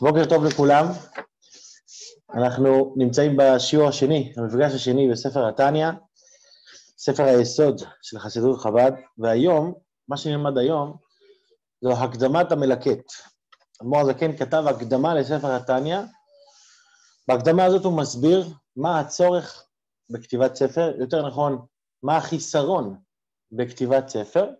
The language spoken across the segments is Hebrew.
בוקר טוב לכולם. אנחנו נמצאים בשיעור השני, המפגש השני בספר התניא, ספר היסוד של חסידות חב"ד, והיום, מה שנלמד היום, זו הקדמת המלקט. אדמו"ר הזקן כתב הקדמה לספר התניא. בהקדמה הזאת הוא מסביר מה הצורך בכתיבת ספר, יותר נכון, מה החיסרון בכתיבת ספר,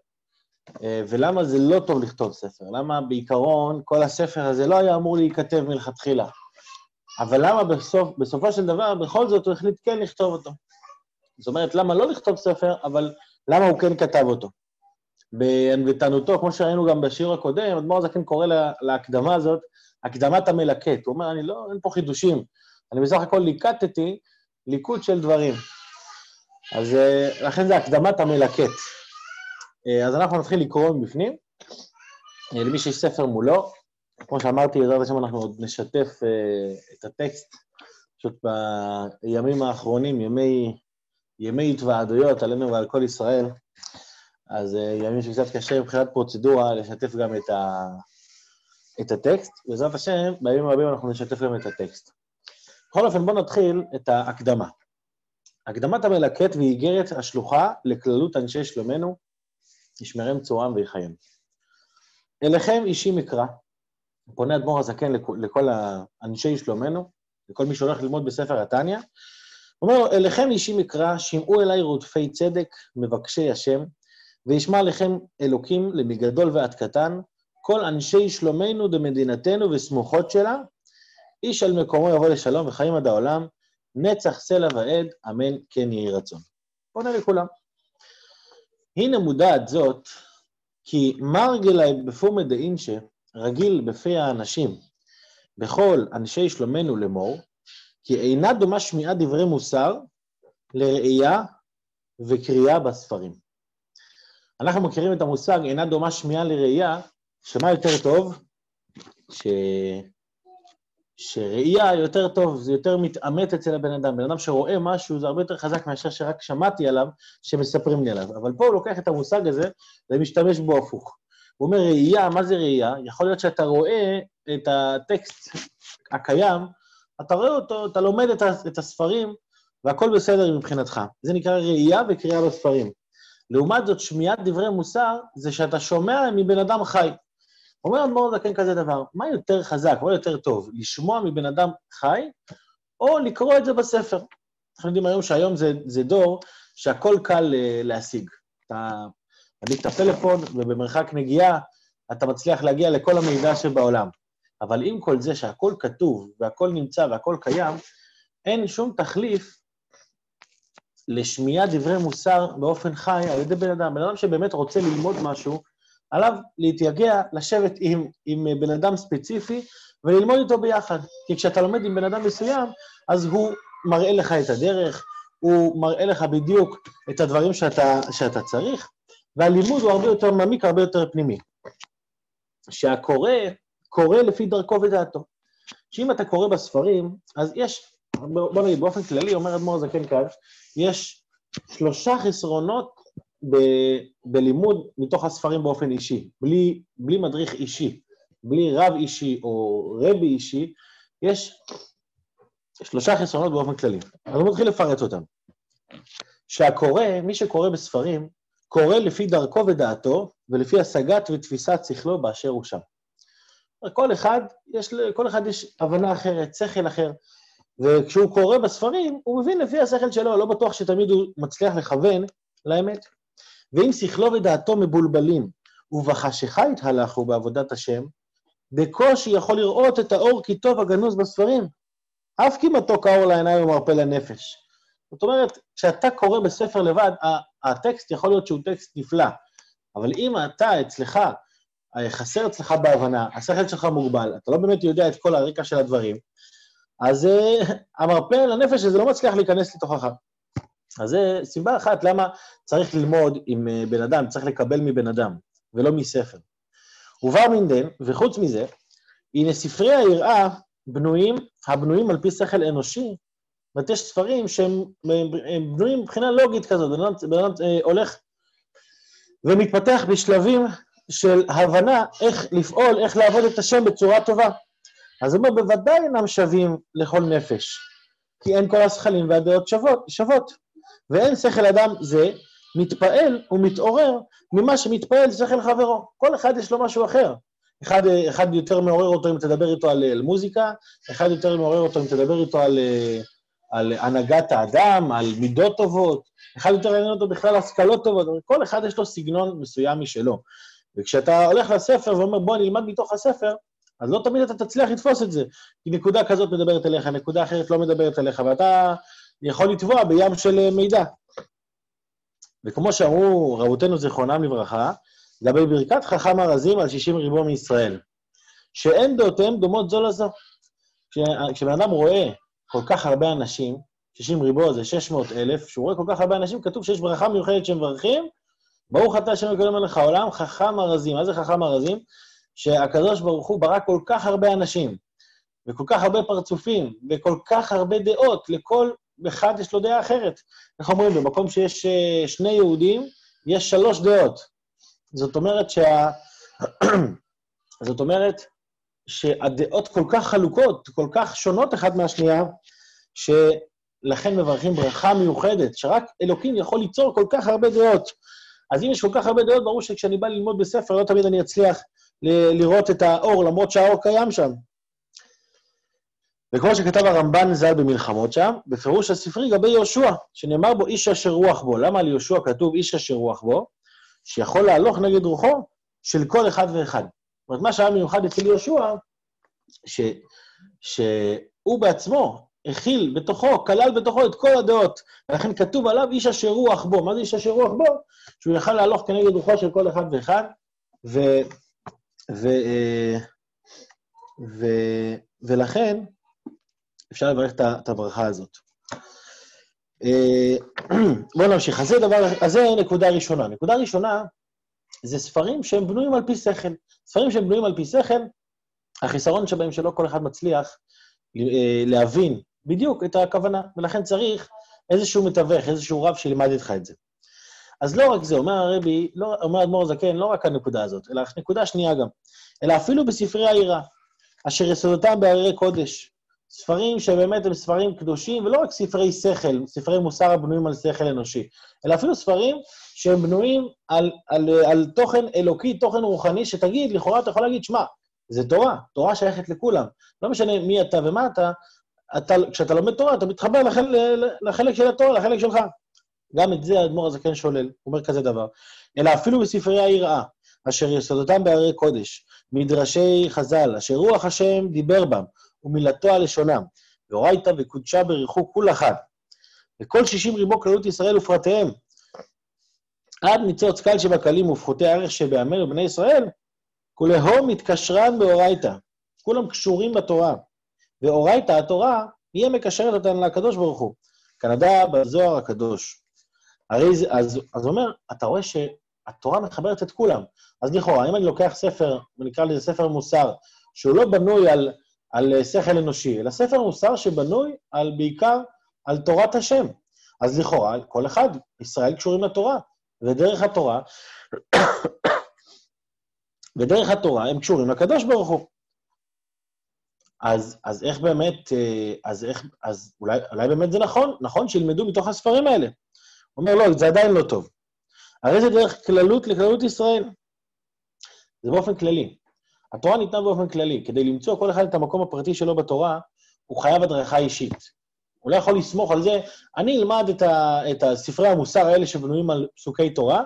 ולמה זה לא טוב לכתוב ספר? למה בעיקרון כל הספר הזה לא היה אמור להיכתב מלכתחילה? אבל למה בסוף, בסופו של דבר בכל זאת הוא החליט כן לכתוב אותו? זאת אומרת, למה לא לכתוב ספר, אבל למה הוא כן כתב אותו? בענוותנותו, כמו שראינו גם בשיעור הקודם, אדמו"ר זקן קורא לה, להקדמה הזאת, הקדמת המלקט. הוא אומר, אני לא, אין פה חידושים, אני בסך הכל ליקטתי ליקוט של דברים. אז אה, לכן זה הקדמת המלקט. אה, אז אנחנו נתחיל לקרוא מבפנים. אה, למי שיש ספר מולו, כמו שאמרתי, בעזרת השם אנחנו עוד נשתף את הטקסט, פשוט בימים האחרונים, ימי, ימי התוועדויות עלינו ועל כל ישראל, אז ימים שקצת קשה מבחינת פרוצדורה לשתף גם את, ה, את הטקסט. בעזרת השם, בימים רבים אנחנו נשתף גם את הטקסט. בכל אופן, בואו נתחיל את ההקדמה. הקדמת המלקט ואיגרת השלוחה לכללות אנשי שלומנו, ישמרם צורם ויחיים. אליכם אישי מקרא, פונה אדמו"ר הזקן לכל אנשי שלומנו, לכל מי שהולך ללמוד בספר התניא, אומר לו, אליכם אישי מקרא, שמעו אליי רודפי צדק, מבקשי השם, וישמע לכם אלוקים למגדול ועד קטן, כל אנשי שלומנו דמדינתנו וסמוכות שלה, איש על מקומו יבוא לשלום וחיים עד העולם, נצח סלע ועד, אמן כן יהי רצון. פונה לכולם. הנה מודעת זאת, כי מרגלי בפומי דאינשה, רגיל בפי האנשים, בכל אנשי שלומנו לאמור, כי אינה דומה שמיעה דברי מוסר לראייה וקריאה בספרים. אנחנו מכירים את המושג אינה דומה שמיעה לראייה, שמה יותר טוב? ש... שראייה יותר טוב, זה יותר מתעמת אצל הבן אדם. בן אדם שרואה משהו זה הרבה יותר חזק מאשר שרק שמעתי עליו, שמספרים לי עליו. אבל פה הוא לוקח את המושג הזה ומשתמש בו הפוך. הוא אומר ראייה, מה זה ראייה? יכול להיות שאתה רואה את הטקסט הקיים, אתה רואה אותו, אתה לומד את הספרים, והכל בסדר מבחינתך. זה נקרא ראייה וקריאה בספרים. לעומת זאת, שמיעת דברי מוסר זה שאתה שומע מבן אדם חי. אומר אדמו"ר זקן כזה דבר, מה יותר חזק, מה יותר טוב, לשמוע מבן אדם חי, או לקרוא את זה בספר? אנחנו יודעים היום שהיום זה, זה דור שהכל קל uh, להשיג. אתה מדליק את הפלאפון, ובמרחק נגיעה אתה מצליח להגיע לכל המידע שבעולם. אבל עם כל זה שהכל כתוב, והכל נמצא והכל קיים, אין שום תחליף לשמיעת דברי מוסר באופן חי על ידי בן אדם. בן אדם שבאמת רוצה ללמוד משהו, עליו להתייגע, לשבת עם, עם בן אדם ספציפי וללמוד איתו ביחד. כי כשאתה לומד עם בן אדם מסוים, אז הוא מראה לך את הדרך, הוא מראה לך בדיוק את הדברים שאתה, שאתה צריך, והלימוד הוא הרבה יותר מעמיק, הרבה יותר פנימי. שהקורא, קורא לפי דרכו ודעתו. שאם אתה קורא בספרים, אז יש, בוא נגיד, באופן כללי, אומר אדמו"ר זקן כאן, יש שלושה חסרונות ב, בלימוד מתוך הספרים באופן אישי, בלי, בלי מדריך אישי, בלי רב אישי או רבי אישי, יש שלושה חסרונות באופן כללי. אני מתחיל לפרט אותם. שהקורא, מי שקורא בספרים, קורא לפי דרכו ודעתו ולפי השגת ותפיסת שכלו באשר הוא שם. כל אחד, יש, כל אחד יש הבנה אחרת, שכל אחר, וכשהוא קורא בספרים, הוא מבין לפי השכל שלו, לא בטוח שתמיד הוא מצליח לכוון לאמת. ואם שכלו ודעתו מבולבלים, ובחשיכה התהלכו בעבודת השם, בקושי יכול לראות את האור כי טוב הגנוז בספרים, אף כי מתוק האור לעיניים ומרפא לנפש. זאת אומרת, כשאתה קורא בספר לבד, הטקסט יכול להיות שהוא טקסט נפלא, אבל אם אתה אצלך, חסר אצלך בהבנה, השכל שלך מוגבל, אתה לא באמת יודע את כל הרקע של הדברים, אז uh, המרפא לנפש הזה לא מצליח להיכנס לתוכך. אז זה סיבה אחת למה צריך ללמוד עם אה, בן אדם, צריך לקבל מבן אדם, ולא מספר. ובר מינדן, וחוץ מזה, הנה ספרי היראה בנויים, הבנויים על פי שכל אנושי, זאת יש ספרים שהם בנויים מבחינה לוגית כזאת, בן אדם אה, הולך ומתפתח בשלבים של הבנה איך לפעול, איך לעבוד את השם בצורה טובה. אז הוא אומר, בוודאי אינם שווים לכל נפש, כי אין כל השכלים והדעות שוות, שוות. ואין שכל אדם זה מתפעל ומתעורר ממה שמתפעל שכל חברו. כל אחד יש לו משהו אחר. אחד, אחד יותר מעורר אותו אם תדבר איתו על, על מוזיקה, אחד יותר מעורר אותו אם תדבר איתו על, על הנהגת האדם, על מידות טובות, אחד יותר מעניין אותו בכלל השכלות טובות, כל אחד יש לו סגנון מסוים משלו. וכשאתה הולך לספר ואומר, בוא נלמד מתוך הספר, אז לא תמיד אתה תצליח לתפוס את זה. כי נקודה כזאת מדברת אליך, נקודה אחרת לא מדברת אליך, ואתה יכול לטבוע בים של מידע. וכמו שאמרו רבותינו זיכרונם לברכה, לגבי ברכת חכם ארזים על שישים ריבו מישראל, שאין דעותיהם דומות זו לזו. כשבן אדם רואה כל כך הרבה אנשים, 60 ריבו זה 600 אלף, כשהוא רואה כל כך הרבה אנשים, כתוב שיש ברכה מיוחדת שהם מברכים, ברוך אתה השם וקודם מלך העולם, חכם ארזים. מה זה חכם ארזים? שהקדוש ברוך הוא ברא כל כך הרבה אנשים, וכל כך הרבה פרצופים, וכל כך הרבה דעות, לכל אחד יש לו דעה אחרת. איך אומרים? במקום שיש אה, שני יהודים, יש שלוש דעות. זאת אומרת שה... זאת אומרת שהדעות כל כך חלוקות, כל כך שונות אחת מהשנייה, שלכן מברכים ברכה מיוחדת, שרק אלוקים יכול ליצור כל כך הרבה דעות. אז אם יש כל כך הרבה דעות, ברור שכשאני בא ללמוד בספר, לא תמיד אני אצליח לראות את האור, למרות שהאור קיים שם. וכמו שכתב הרמב"ן ז"ל במלחמות שם, בפירוש הספרי לגבי יהושע, שנאמר בו איש אשר רוח בו. למה על יהושע כתוב איש אשר רוח בו? שיכול להלוך נגד רוחו של כל אחד ואחד. זאת אומרת, מה שהיה מיוחד אצל יהושע, ש, שהוא בעצמו הכיל בתוכו, כלל בתוכו את כל הדעות, ולכן כתוב עליו איש אשר רוח בו. מה זה איש אשר רוח בו? שהוא יכל להלוך כנגד רוחו של כל אחד ואחד, ו... ו... אה, ו... ולכן אפשר לברך את הברכה הזאת. אה, בואו נמשיך. אז זה דבר, אז זה נקודה ראשונה. נקודה ראשונה, זה ספרים שהם בנויים על פי שכל. ספרים שהם בנויים על פי שכל, החיסרון שבהם שלא כל אחד מצליח אה, להבין בדיוק את הכוונה, ולכן צריך איזשהו מתווך, איזשהו רב שלימד איתך את זה. אז לא רק זה, אומר הרבי, לא, אומר אדמו"ר הזקן, לא רק הנקודה הזאת, אלא נקודה שנייה גם, אלא אפילו בספרי העירה, אשר יסודותם בהררי קודש, ספרים שבאמת הם ספרים קדושים, ולא רק ספרי שכל, ספרי מוסר הבנויים על שכל אנושי, אלא אפילו ספרים שהם בנויים על, על, על, על תוכן אלוקי, תוכן רוחני, שתגיד, לכאורה אתה יכול להגיד, שמע, זה תורה, תורה שייכת לכולם. לא משנה מי אתה ומה אתה, אתה כשאתה לומד תורה, אתה מתחבר לחלק, לחלק של התורה, לחלק שלך. גם את זה האדמו"ר הזקן שולל, אומר כזה דבר. אלא אפילו בספרי היראה, אשר יסודותם בהרי קודש, מדרשי חז"ל, אשר רוח השם דיבר בם, ומילתו הלשונם, ואורייתא וקודשה בריחו כול אחד. וכל שישים ריבו כללות ישראל ופרטיהם, עד ניצוץ קל שבקלים ופחותי הערך שבעמל ובני ישראל, כולהו מתקשרן באורייתא. כולם קשורים בתורה. ואורייתא, התורה, היא המקשרת אותנו לקדוש ברוך הוא. כנדע בזוהר הקדוש. הרי זה, אז, אז אומר, אתה רואה שהתורה מחברת את כולם. אז לכאורה, אם אני לוקח ספר, ונקרא לזה ספר מוסר, שהוא לא בנוי על על אה, שכל אנושי, אלא ספר מוסר שבנוי על, בעיקר על תורת השם. אז לכאורה, כל אחד, ישראל קשורים לתורה, ודרך התורה, ודרך התורה הם קשורים לקדוש ברוך הוא. אז, אז איך באמת, אה, אז איך, אז אולי, אולי באמת זה נכון, נכון שילמדו מתוך הספרים האלה. הוא אומר, לא, זה עדיין לא טוב. הרי זה דרך כללות לכללות ישראל. זה באופן כללי. התורה ניתנה באופן כללי. כדי למצוא כל אחד את המקום הפרטי שלו בתורה, הוא חייב הדרכה אישית. הוא לא יכול לסמוך על זה, אני אלמד את, ה, את הספרי המוסר האלה שבנויים על פסוקי תורה,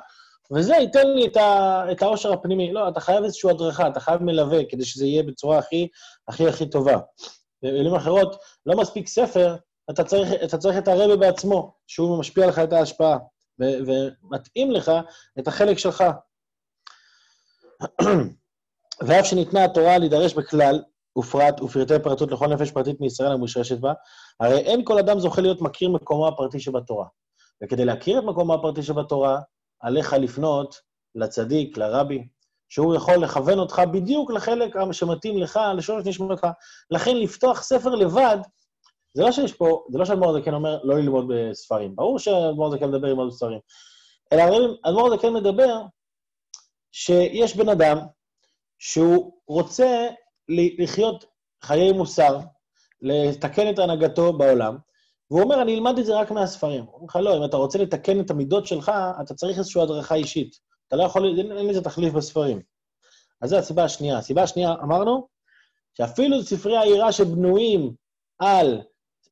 וזה ייתן לי את, ה, את העושר הפנימי. לא, אתה חייב איזושהי הדרכה, אתה חייב מלווה, כדי שזה יהיה בצורה הכי הכי הכי טובה. במילים אחרות, לא מספיק ספר, אתה צריך, אתה צריך את הרבה בעצמו, שהוא משפיע לך את ההשפעה, ו, ומתאים לך את החלק שלך. ואף שניתנה התורה להידרש בכלל, ופרט ופרטי פרטות לכל נפש פרטית מישראל המושרשת בה, הרי אין כל אדם זוכה להיות מכיר מקומו הפרטי שבתורה. וכדי להכיר את מקומו הפרטי שבתורה, עליך לפנות לצדיק, לרבי, שהוא יכול לכוון אותך בדיוק לחלק שמתאים לך, לשורש נשמתך. לכן לפתוח ספר לבד, זה לא שיש פה, זה לא שאדמו"ר הזקן אומר לא ללמוד בספרים. ברור שאדמו"ר הזקן מדבר ללמוד בספרים. אלא אדמו"ר הזקן מדבר שיש בן אדם שהוא רוצה לחיות חיי מוסר, לתקן את הנהגתו בעולם, והוא אומר, אני אלמד את זה רק מהספרים. הוא אומר לך, לא, אם אתה רוצה לתקן את המידות שלך, אתה צריך איזושהי הדרכה אישית. אתה לא יכול, אין, לזה תחליף בספרים. אז זו הסיבה השנייה. הסיבה השנייה, אמרנו, שאפילו ספרי העירה שבנויים על,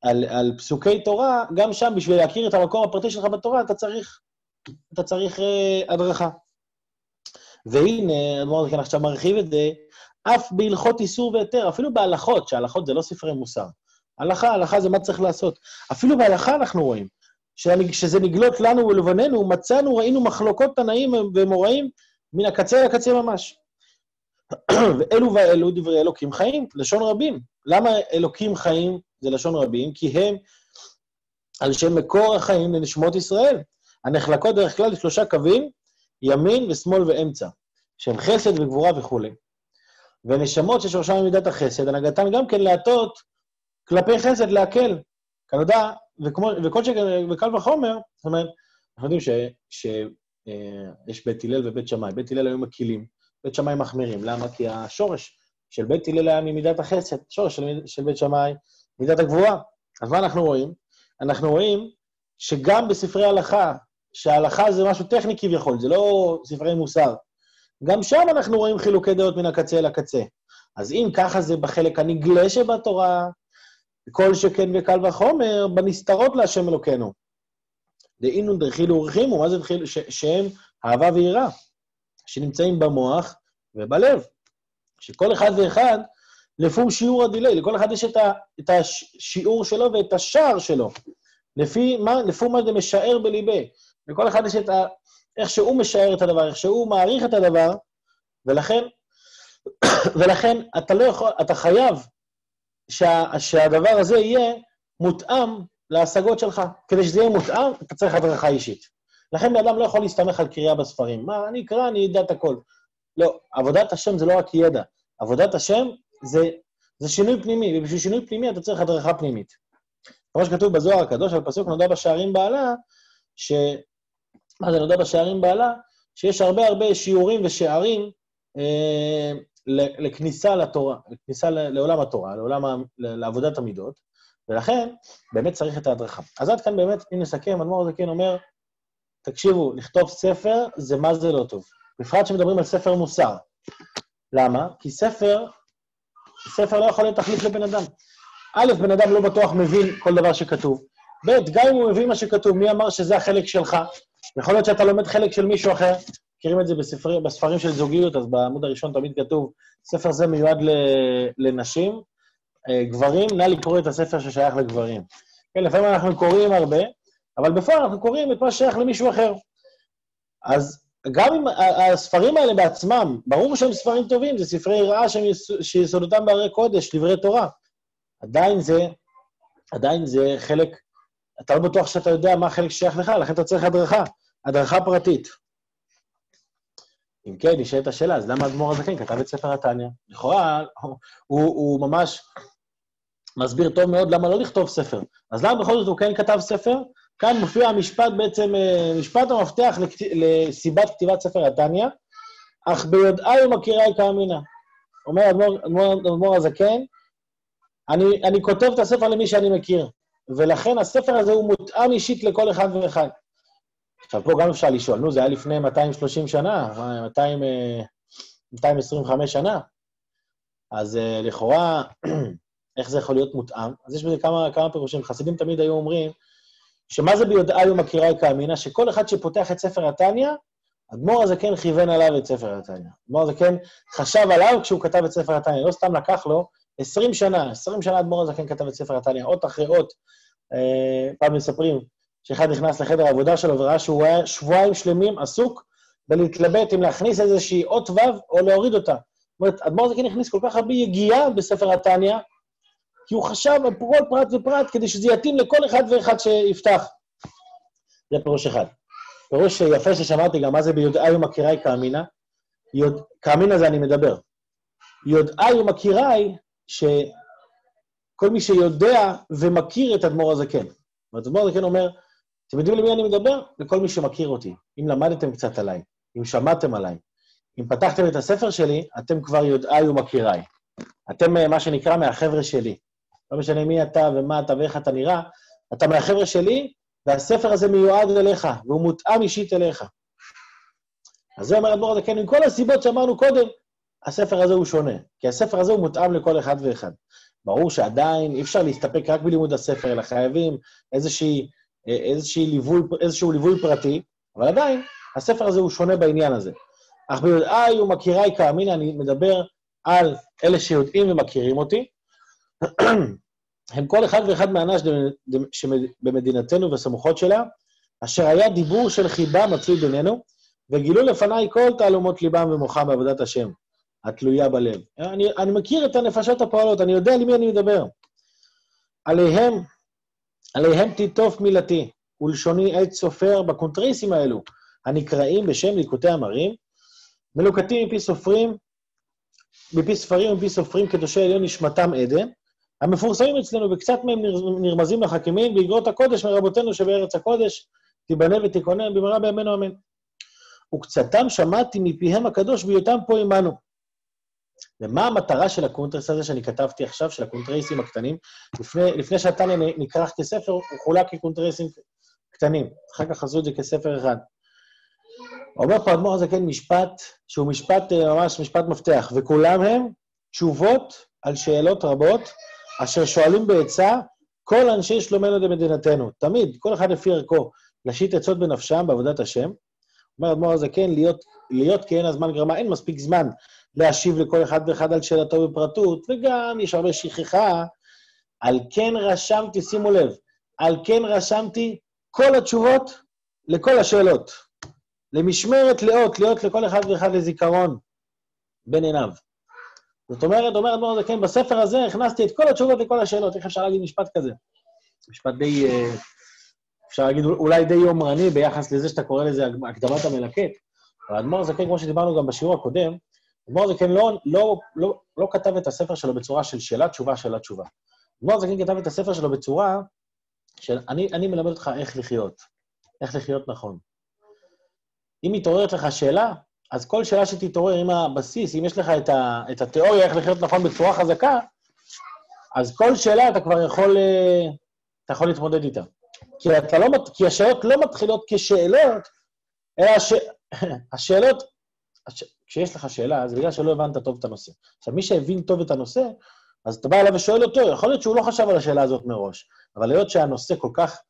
על, על פסוקי תורה, גם שם, בשביל להכיר את המקור הפרטי שלך בתורה, אתה צריך, אתה צריך אה, הדרכה. והנה, אדמו"ר כן עכשיו מרחיב את זה, אף בהלכות איסור והיתר, אפילו בהלכות, שהלכות זה לא ספרי מוסר. הלכה, הלכה זה מה צריך לעשות. אפילו בהלכה אנחנו רואים, שזה נגלות לנו ולבננו, מצאנו, ראינו מחלוקות תנאים ומוראים מן הקצה לקצה ממש. ואלו ואלו דברי אלוקים חיים, לשון רבים. למה אלוקים חיים זה לשון רבים? כי הם על שם מקור החיים לנשמות ישראל, הנחלקות דרך כלל לשלושה קווים, ימין ושמאל ואמצע, שהם חסד וגבורה וכולי. ונשמות ששורשם ממידת החסד, הנהגתן גם כן להטות כלפי חסד, להקל. כנודע, וכל שכן, וקל וחומר, זאת אומרת, אנחנו יודעים שיש בית הלל ובית שמאי. בית הלל היו מקילים, בית שמאי מחמירים. למה? כי השורש של בית הלל היה ממידת החסד, שורש של, של בית שמאי, מידת הגבורה. אז מה אנחנו רואים? אנחנו רואים שגם בספרי הלכה, שההלכה זה משהו טכני כביכול, זה לא ספרי מוסר, גם שם אנחנו רואים חילוקי דעות מן הקצה אל הקצה. אז אם ככה זה בחלק הנגלה שבתורה, כל שכן וקל וחומר, בנסתרות להשם אלוקינו. דהינו דחילו ורחימו, מה זה דחילו? שהם אהבה ויראה, שנמצאים במוח ובלב. שכל אחד ואחד, לפום שיעור הדילי, לכל אחד יש את, ה, את השיעור שלו ואת השער שלו. לפי מה, לפי מה זה משער בליבי. לכל אחד יש את ה... איך שהוא משער את הדבר, איך שהוא מעריך את הדבר, ולכן, ולכן אתה לא יכול, אתה חייב שה, שהדבר הזה יהיה מותאם להשגות שלך. כדי שזה יהיה מותאם, אתה צריך הדרכה אישית. לכן בן אדם לא יכול להסתמך על קריאה בספרים. מה, אני אקרא, אני אדע את הכל. לא, עבודת השם זה לא רק ידע. עבודת השם זה, זה שינוי פנימי, ובשביל שינוי פנימי אתה צריך הדרכה פנימית. כמו שכתוב בזוהר הקדוש, על פסוק נודע בשערים בעלה, ש... מה זה נודע בשערים בעלה? שיש הרבה הרבה שיעורים ושערים אה, לכניסה לתורה, לכניסה לעולם התורה, לעולם, לעבודת המידות, ולכן באמת צריך את ההדרכה. אז עד כאן באמת, אם נסכם, אדמו"ר הזקן אומר, תקשיבו, לכתוב ספר זה מה זה לא טוב. בפרט שמדברים על ספר מוסר. למה? כי ספר, ספר לא יכול להיות תחליף לבן אדם. א', בן אדם לא בטוח מבין כל דבר שכתוב. ב', גם אם הוא מבין מה שכתוב, מי אמר שזה החלק שלך? יכול להיות שאתה לומד חלק של מישהו אחר, מכירים את זה בספרים, בספרים של זוגיות, אז בעמוד הראשון תמיד כתוב, ספר זה מיועד לנשים, אה, גברים, נא לקרוא את הספר ששייך לגברים. כן, לפעמים אנחנו קוראים הרבה, אבל בפועל אנחנו קוראים את מה ששייך למישהו אחר. אז גם אם הספרים האלה בעצמם, ברור שהם ספרים טובים, זה ספרי רעה שיסודותם בהרי קודש, דברי תורה. עדיין זה, עדיין זה חלק, אתה לא בטוח שאתה יודע מה החלק ששייך לך, לכן אתה צריך הדרכה, הדרכה פרטית. אם כן, נשאלת השאלה, אז למה אדמו"ר הזקן כתב את ספר התניא? לכאורה, הוא, הוא ממש מסביר טוב מאוד למה לא לכתוב ספר. אז למה בכל זאת הוא כן כתב ספר? כאן מופיע המשפט בעצם, אה, משפט המפתח לכת... לסיבת כתיבת ספר התניא, אך ביודעי ומכיריי כאמינה. אומר אדמו"ר הזקן, אני, אני כותב את הספר למי שאני מכיר, ולכן הספר הזה הוא מותאם אישית לכל אחד ואחד. עכשיו, פה גם אפשר לשאול, נו, זה היה לפני 230 שנה, 200, 225 אה, שנה, אז uh, לכאורה, איך זה יכול להיות מותאם? אז יש בזה כמה, כמה פירושים. חסידים תמיד היו אומרים, שמה זה ביודעי ומכירי כאמינה? שכל אחד שפותח את ספר התניא, אדמו"ר הזה כן כיוון עליו את ספר התניא. אדמו"ר הזה כן חשב עליו כשהוא כתב את ספר התניא, לא סתם לקח לו 20 שנה, 20 שנה אדמו"ר הזה כן כתב את ספר התניא, אות אחרי אות. אה, פעם מספרים שאחד נכנס לחדר העבודה שלו וראה שהוא היה שבועיים שלמים עסוק בלהתלבט אם להכניס איזושהי אות ו' או להוריד אותה. זאת אומרת, אדמו"ר זקן הכניס כל כך הרבה יגיעה בספר התניא, כי הוא חשב על כל פרט ופרט כדי שזה יתאים לכל אחד ואחד שיפתח. זה פירוש אחד. פירוש יפה ששמעתי גם מה זה ביודעי ומכיריי כאמינה. יוד... כאמינה זה אני מדבר. יודעי ומכיריי, שכל מי שיודע ומכיר את אדמו"ר הזקן. אדמו"ר הזקן אומר, אתם יודעים למי אני מדבר? לכל מי שמכיר אותי. אם למדתם קצת עליי, אם שמעתם עליי, אם פתחתם את הספר שלי, אתם כבר יודעי ומכיריי. אתם אה, מה שנקרא מהחבר'ה שלי. לא משנה מי אתה ומה אתה ואיך אתה נראה, אתה מהחבר'ה שלי, והספר הזה מיועד אליך, והוא מותאם אישית אליך. אז זה אומר אדמו"ר הזקן, עם כל הסיבות שאמרנו קודם, הספר הזה הוא שונה, כי הספר הזה הוא מותאם לכל אחד ואחד. ברור שעדיין אי אפשר להסתפק רק בלימוד הספר, אלא חייבים איזושהי, איזושהי ליווי, איזשהו ליווי פרטי, אבל עדיין, הספר הזה הוא שונה בעניין הזה. אך ביודעי ומכיריי כאמין, אני מדבר על אלה שיודעים ומכירים אותי, הם כל אחד ואחד מהאנש שבמדינתנו וסמוכות שלה, אשר היה דיבור של חיבה מצוי בינינו, וגילו לפניי כל תעלומות ליבם ומוחם בעבודת השם, התלויה בלב. אני, אני מכיר את הנפשות הפועלות, אני יודע למי אני מדבר. עליהם, עליהם תיטוף מילתי, ולשוני עת סופר בקונטריסים האלו, הנקראים בשם ליקוטי המרים, מלוקטים מפי סופרים, מפי ספרים ומפי סופרים קדושי עליון נשמתם עדן, המפורסמים אצלנו, וקצת מהם נרמזים לחכימים, באגרות הקודש מרבותינו שבארץ הקודש, תיבנה ותיכונן במהרה בימינו אמן. וקצתם שמעתי מפיהם הקדוש בהיותם פה עמנו. ומה המטרה של הקונטרס הזה שאני כתבתי עכשיו, של הקונטרסים הקטנים? לפני, לפני שהתניא נכרך כספר, הוא חולק כקונטרסים קטנים. אחר כך עשו את זה כספר אחד. אומר פה אדמו"ר הזקן משפט שהוא משפט, אה, ממש משפט מפתח, וכולם הם תשובות על שאלות רבות, אשר שואלים בעצה כל אנשי שלומנו דמדינתנו. תמיד, כל אחד לפי ערכו, להשית עצות בנפשם בעבודת השם. אומר אדמו"ר הזקן, להיות, להיות כי אין הזמן גרמה, אין מספיק זמן להשיב לכל אחד ואחד על שאלתו בפרטות, וגם יש הרבה שכחה. על כן רשמתי, שימו לב, על כן רשמתי כל התשובות לכל השאלות. למשמרת לאות, להיות לכל אחד ואחד לזיכרון בין עיניו. זאת אומרת, אומר אדמו"ר הזקן, בספר הזה הכנסתי את כל התשובות לכל השאלות. איך אפשר להגיד משפט כזה? משפט די, אה, אפשר להגיד אולי די יומרני ביחס לזה שאתה קורא לזה הקדמת המלקט. אבל אדמו"ר הזקן, כמו שדיברנו גם בשיעור הקודם, אדמו"ר הזקן לא, לא, לא, לא כתב את הספר שלו בצורה של שאלה תשובה, שאלה תשובה. אדמו"ר הזקן כתב את הספר שלו בצורה של אני, אני מלמד אותך איך לחיות, איך לחיות נכון. אם מתעוררת לך שאלה, אז כל שאלה שתתעורר עם הבסיס, אם יש לך את, ה, את התיאוריה איך לחיות נכון בצורה חזקה, אז כל שאלה אתה כבר יכול, אה, אתה יכול להתמודד איתה. כי, לא, כי השאלות לא מתחילות כשאלות, אלא הש, השאלות, הש, כשיש לך שאלה, זה בגלל שלא הבנת טוב את הנושא. עכשיו, מי שהבין טוב את הנושא, אז אתה בא אליו ושואל אותו, יכול להיות שהוא לא חשב על השאלה הזאת מראש, אבל היות שהנושא כל כך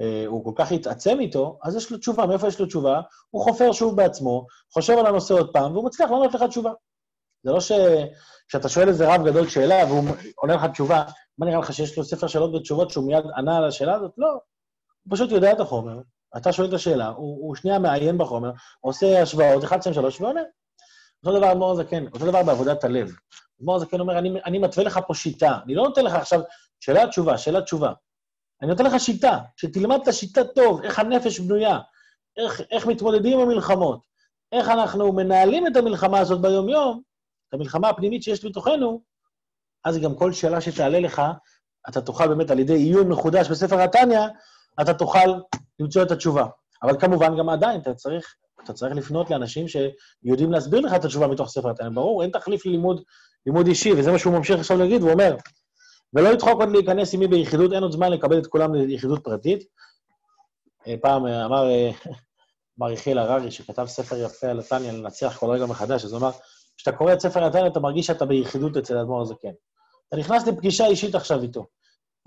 אה, הוא כל כך התעצם איתו, אז יש לו תשובה. מאיפה יש לו תשובה? הוא חופר שוב בעצמו, חושב על הנושא עוד פעם, והוא מצליח לענות לך תשובה. זה לא שכשאתה שואל איזה רב גדול שאלה והוא עונה לך תשובה, מה נראה לך שיש לו ספר שאלות ותשובות שהוא מיד ענה על השאלה הזאת? לא. הוא פשוט יודע את החומר, אתה שואל את השאלה, הוא, הוא שנייה מעיין בחומר, עושה השוואות, 1, 2, 3, ועונה. אותו דבר אדמו"ר הזקן, אותו דבר בעבודת הלב. אדמו"ר הזקן אומר, אני, אני מתווה לך פה שיטה, אני לא נותן לך עכשיו שאלה תשובה, שאלה תשובה. אני נותן לך שיטה, שתלמד את השיטה טוב, איך הנפש בנויה, איך, איך מתמודדים עם המלחמות, איך אנחנו מנהלים את המלחמה הזאת ביום-יום, את המלחמה הפנימית שיש בתוכנו, אז גם כל שאלה שתעלה לך, אתה תוכל באמת, על ידי עיון מחודש בספר התניא, אתה תוכל למצוא את התשובה. אבל כמובן, גם עדיין, אתה צריך, אתה צריך לפנות לאנשים שיודעים להסביר לך את התשובה מתוך ספר התניא. ברור, אין תחליף ללימוד לימוד אישי, וזה מה שהוא ממשיך עכשיו להגיד, הוא אומר, ולא ידחוק עוד להיכנס עימי ביחידות, אין עוד זמן לקבל את כולם ליחידות פרטית. אה, פעם אה, אמר, אה, אמר יחיאל הררי, שכתב ספר יפה על התניא, לנצח כל רגע מחדש, אז הוא אמר, כשאתה קורא את ספר התניא, אתה מרגיש שאתה ביחידות אצל האדמו"ר הזקן. אתה נכנס לפגישה אישית עכשיו איתו.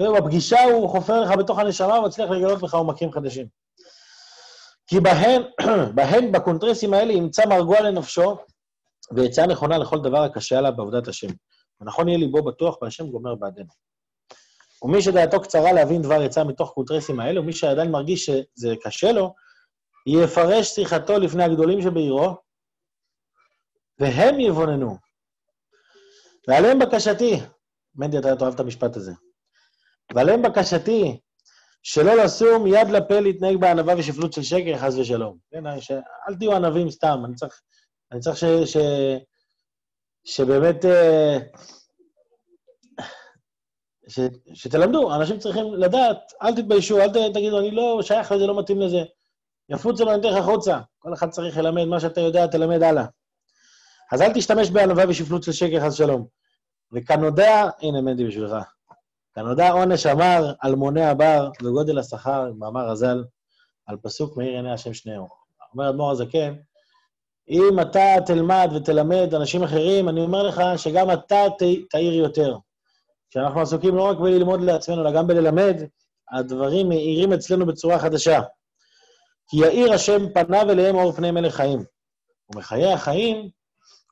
ובפגישה הוא חופר לך בתוך הנשמה ומצליח לגלות לך עומקים חדשים. כי בהן, בהן, בקונטרסים האלה, ימצא מרגוע לנפשו, ועצה נכונה לכל דבר הקשה עליו בעבודת השם. ונכון יהיה ליבו בטוח והשם גומר בעדנו. ומי שדעתו קצרה להבין דבר עצה מתוך קונטרסים האלה, ומי שעדיין מרגיש שזה קשה לו, יפרש שיחתו לפני הגדולים שבעירו, והם יבוננו. ועליהם בקשתי, מנדי, אתה אוהב את המשפט הזה, ועליהם בקשתי, שלא לשום יד לפה להתנהג בענווה ושפלות של שקר, חס ושלום. כן, אל תהיו ענבים סתם, אני צריך, אני צריך ש, ש, שבאמת... אה, ש, שתלמדו, אנשים צריכים לדעת, אל תתביישו, אל תגידו, אני לא שייך לזה, לא מתאים לזה. יפוצו לו, אני אתן לך החוצה. כל אחד צריך ללמד מה שאתה יודע, תלמד הלאה. אז אל תשתמש בענווה ושפלות של שקר, חס שלום. וכנודע, הנה מנדי בשבילך. כנודע עונש אמר אלמוני הבר וגודל השכר, מאמר רז"ל, על פסוק מאיר עיני השם שניהו. אומר אדמו"ר הזקן, אם אתה תלמד ותלמד אנשים אחרים, אני אומר לך שגם אתה תאיר יותר. כשאנחנו עסוקים לא רק בללמוד לעצמנו, אלא גם בללמד, הדברים מאירים אצלנו בצורה חדשה. כי יאיר השם פניו אליהם אור פני מלך חיים. ומחיי החיים,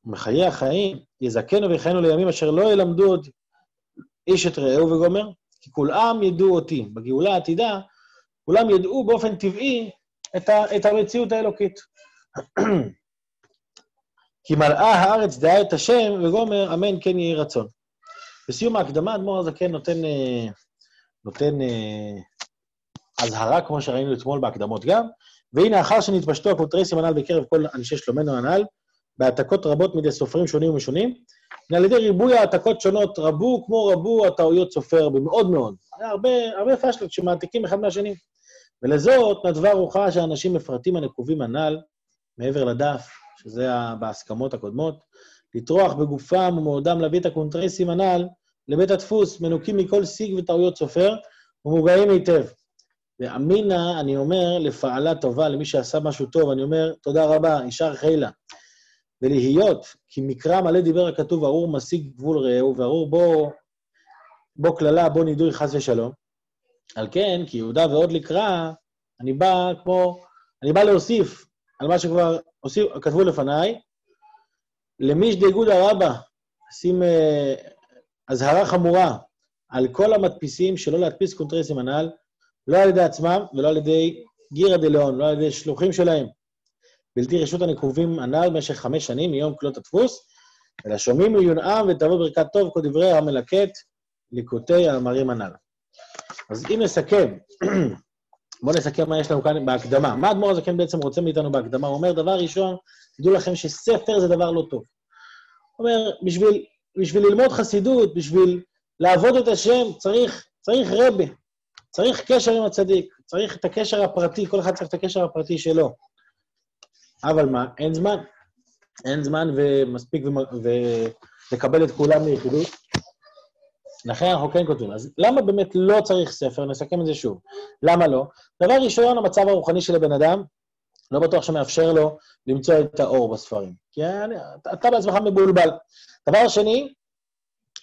ומחיי החיים, יזכנו ויחיינו לימים אשר לא ילמדו עוד איש את רעהו וגומר, כי כולם ידעו אותי. בגאולה העתידה, כולם ידעו באופן טבעי את, ה, את המציאות האלוקית. כי מלאה הארץ דעה את ה', וגומר, אמן כן יהי רצון. בסיום ההקדמה, אדמו"ר הזקן נותן, אה, נותן אה, אזהרה, כמו שראינו אתמול בהקדמות גם, והנה, אחר שנתפשטו הקונטרסים הנ"ל בקרב כל אנשי שלומנו הנ"ל, בהעתקות רבות מידי סופרים שונים ומשונים, על ידי ריבוי העתקות שונות רבו כמו רבו הטעויות סופר במאוד מאוד. היה הרבה, הרבה פשלות שמעתיקים אחד מהשני. ולזאת נדבה רוחם של אנשים אפרתים הנקובים הנ"ל, מעבר לדף, שזה בהסכמות הקודמות, לטרוח בגופם ומאודם להביא את הקונטרסים הנ"ל לבית הדפוס, מנוקים מכל סיג וטעויות סופר, ומוגהים היטב. ואמינא, אני אומר, לפעלא טבא, למי שעשה משהו טוב, אני אומר, תודה רבה, יישר חילא. ולהיות, כי מקרא מלא דיבר הכתוב, ארור מסיג גבול רעהו, וארור בו, בו קללה, בו נידוי חס ושלום. על כן, כי יהודה ועוד לקרא, אני בא כמו, אני בא להוסיף על מה שכבר הוסיף, כתבו לפניי, למי שדאגודא רבא, שים אה, אזהרה חמורה על כל המדפיסים שלא להדפיס קונטרסים הנ"ל, לא על ידי עצמם ולא על ידי גירא דלאון, לא על ידי שלוחים שלהם. בלתי רשות הנקובים הנ"ל במשך חמש שנים מיום כלות הדפוס, אלא שומעים לעיונם ותבוא ברכת טוב כל דברי המלקט ליקוטי המאמרים הנ"ל. אז אם נסכם, בואו נסכם מה יש לנו כאן בהקדמה. מה אדמו"ר הזקן בעצם רוצה מאיתנו בהקדמה? הוא אומר, דבר ראשון, תדעו לכם שספר זה דבר לא טוב. הוא אומר, בשביל, בשביל ללמוד חסידות, בשביל לעבוד את השם, צריך, צריך רבה, צריך קשר עם הצדיק, צריך את הקשר הפרטי, כל אחד צריך את הקשר הפרטי שלו. אבל מה, אין זמן. אין זמן ומספיק ולקבל את כולם ליחידות. לכן אנחנו כן כותבים. אז למה באמת לא צריך ספר? נסכם את זה שוב. למה לא? דבר ראשון, המצב הרוחני של הבן אדם, לא בטוח שמאפשר לו למצוא את האור בספרים. כי אני, אתה בעצמך מבולבל. דבר שני,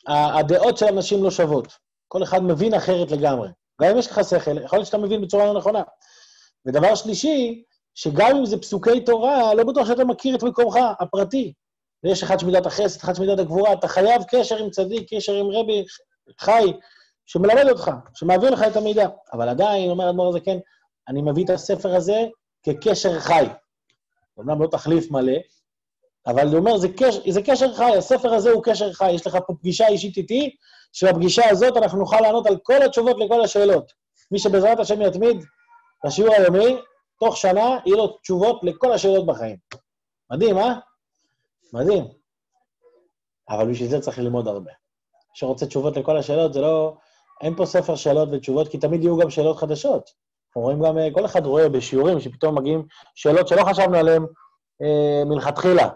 הדעות של אנשים לא שוות. כל אחד מבין אחרת לגמרי. גם אם יש לך שכל, יכול להיות שאתה מבין בצורה לא נכונה. ודבר שלישי, שגם אם זה פסוקי תורה, לא בטוח שאתה מכיר את מקומך הפרטי. ויש אחד שמידת החסד, אחד שמידת הגבורה, אתה חייב קשר עם צדיק, קשר עם רבי חי, שמלמד אותך, שמעביר לך את המידע. אבל עדיין, אומר האדמו"ר הזה, כן, אני מביא את הספר הזה כקשר חי. אמנם לא תחליף מלא, אבל הוא אומר, זה קשר, זה קשר חי, הספר הזה הוא קשר חי. יש לך פה פגישה אישית איתי, שבפגישה הזאת אנחנו נוכל לענות על כל התשובות לכל השאלות. מי שבעזרת השם יתמיד בשיעור היומי, תוך שנה יהיו לו תשובות לכל השאלות בחיים. מדהים, אה? מדהים. אבל בשביל זה צריך ללמוד הרבה. שרוצה תשובות לכל השאלות, זה לא... אין פה ספר שאלות ותשובות, כי תמיד יהיו גם שאלות חדשות. אנחנו רואים גם, כל אחד רואה בשיעורים שפתאום מגיעים שאלות שלא חשבנו עליהן אה, מלכתחילה.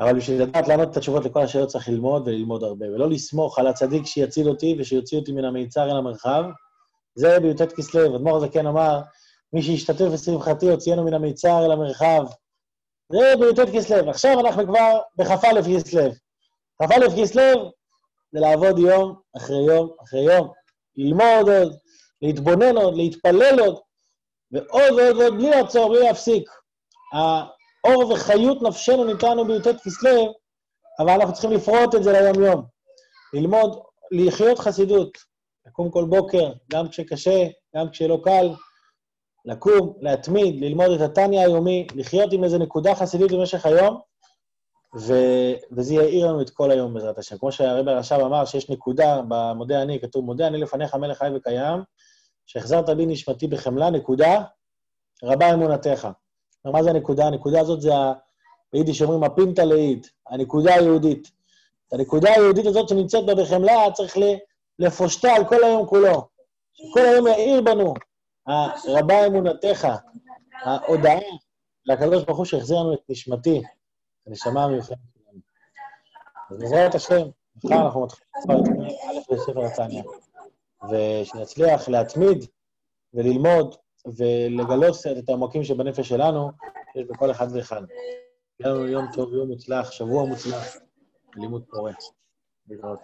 אבל בשביל לדעת לענות את התשובות לכל השאלות צריך ללמוד וללמוד הרבה, ולא לסמוך על הצדיק שיציל אותי ושיוציא אותי מן המיצר אל המרחב. זה בי"ט כסלו. אדמו"ר הזקן אמר, מי שישתתף בשמחתי יוציאנו מן המיצר אל המרחב. זה בי"ט כסלו. עכשיו אנחנו כבר בכ"א כסלו. כ"א כסלו זה לעבוד יום אחרי יום אחרי יום, ללמוד עוד, להתבונן עוד, להתפלל עוד, ועוד ועוד ועוד, בלי לעצור, בלי להפסיק. האור וחיות נפשנו ניתנו בי"ט כסלו, אבל אנחנו צריכים לפרוט את זה ליום-יום. ללמוד, לחיות חסידות, לקום כל בוקר, גם כשקשה, גם כשלא קל, לקום, להתמיד, ללמוד את התניא היומי, לחיות עם איזו נקודה חסידית במשך היום, ו... וזה יאיר לנו את כל היום בעזרת השם. כמו שהרבי הרש"ב אמר, שיש נקודה במודה אני, כתוב, מודה אני לפניך מלך חי וקיים, שהחזרת בי נשמתי בחמלה, נקודה, רבה אמונתך. מה זה הנקודה? הנקודה הזאת זה, ביידיש אומרים, הפינטה לאיד, הנקודה היהודית. את הנקודה היהודית הזאת שנמצאת בה בחמלה, צריך לפושטה על כל היום כולו. שכל היום יאיר בנו, רבה אמונתך, ההודעה לקדוש ברוך הוא שהחזיר לנו את נשמתי, הנשמה המיוחדת שלנו. אז בעזרת השם, מחר אנחנו מתחילים א' בספר התניא. ושנצליח להתמיד וללמוד ולגלות קצת את העמקים שבנפש שלנו, שיש בכל אחד ואחד. יהיה לנו יום טוב, יום מוצלח, שבוע מוצלח, לימוד פורה. להתראות.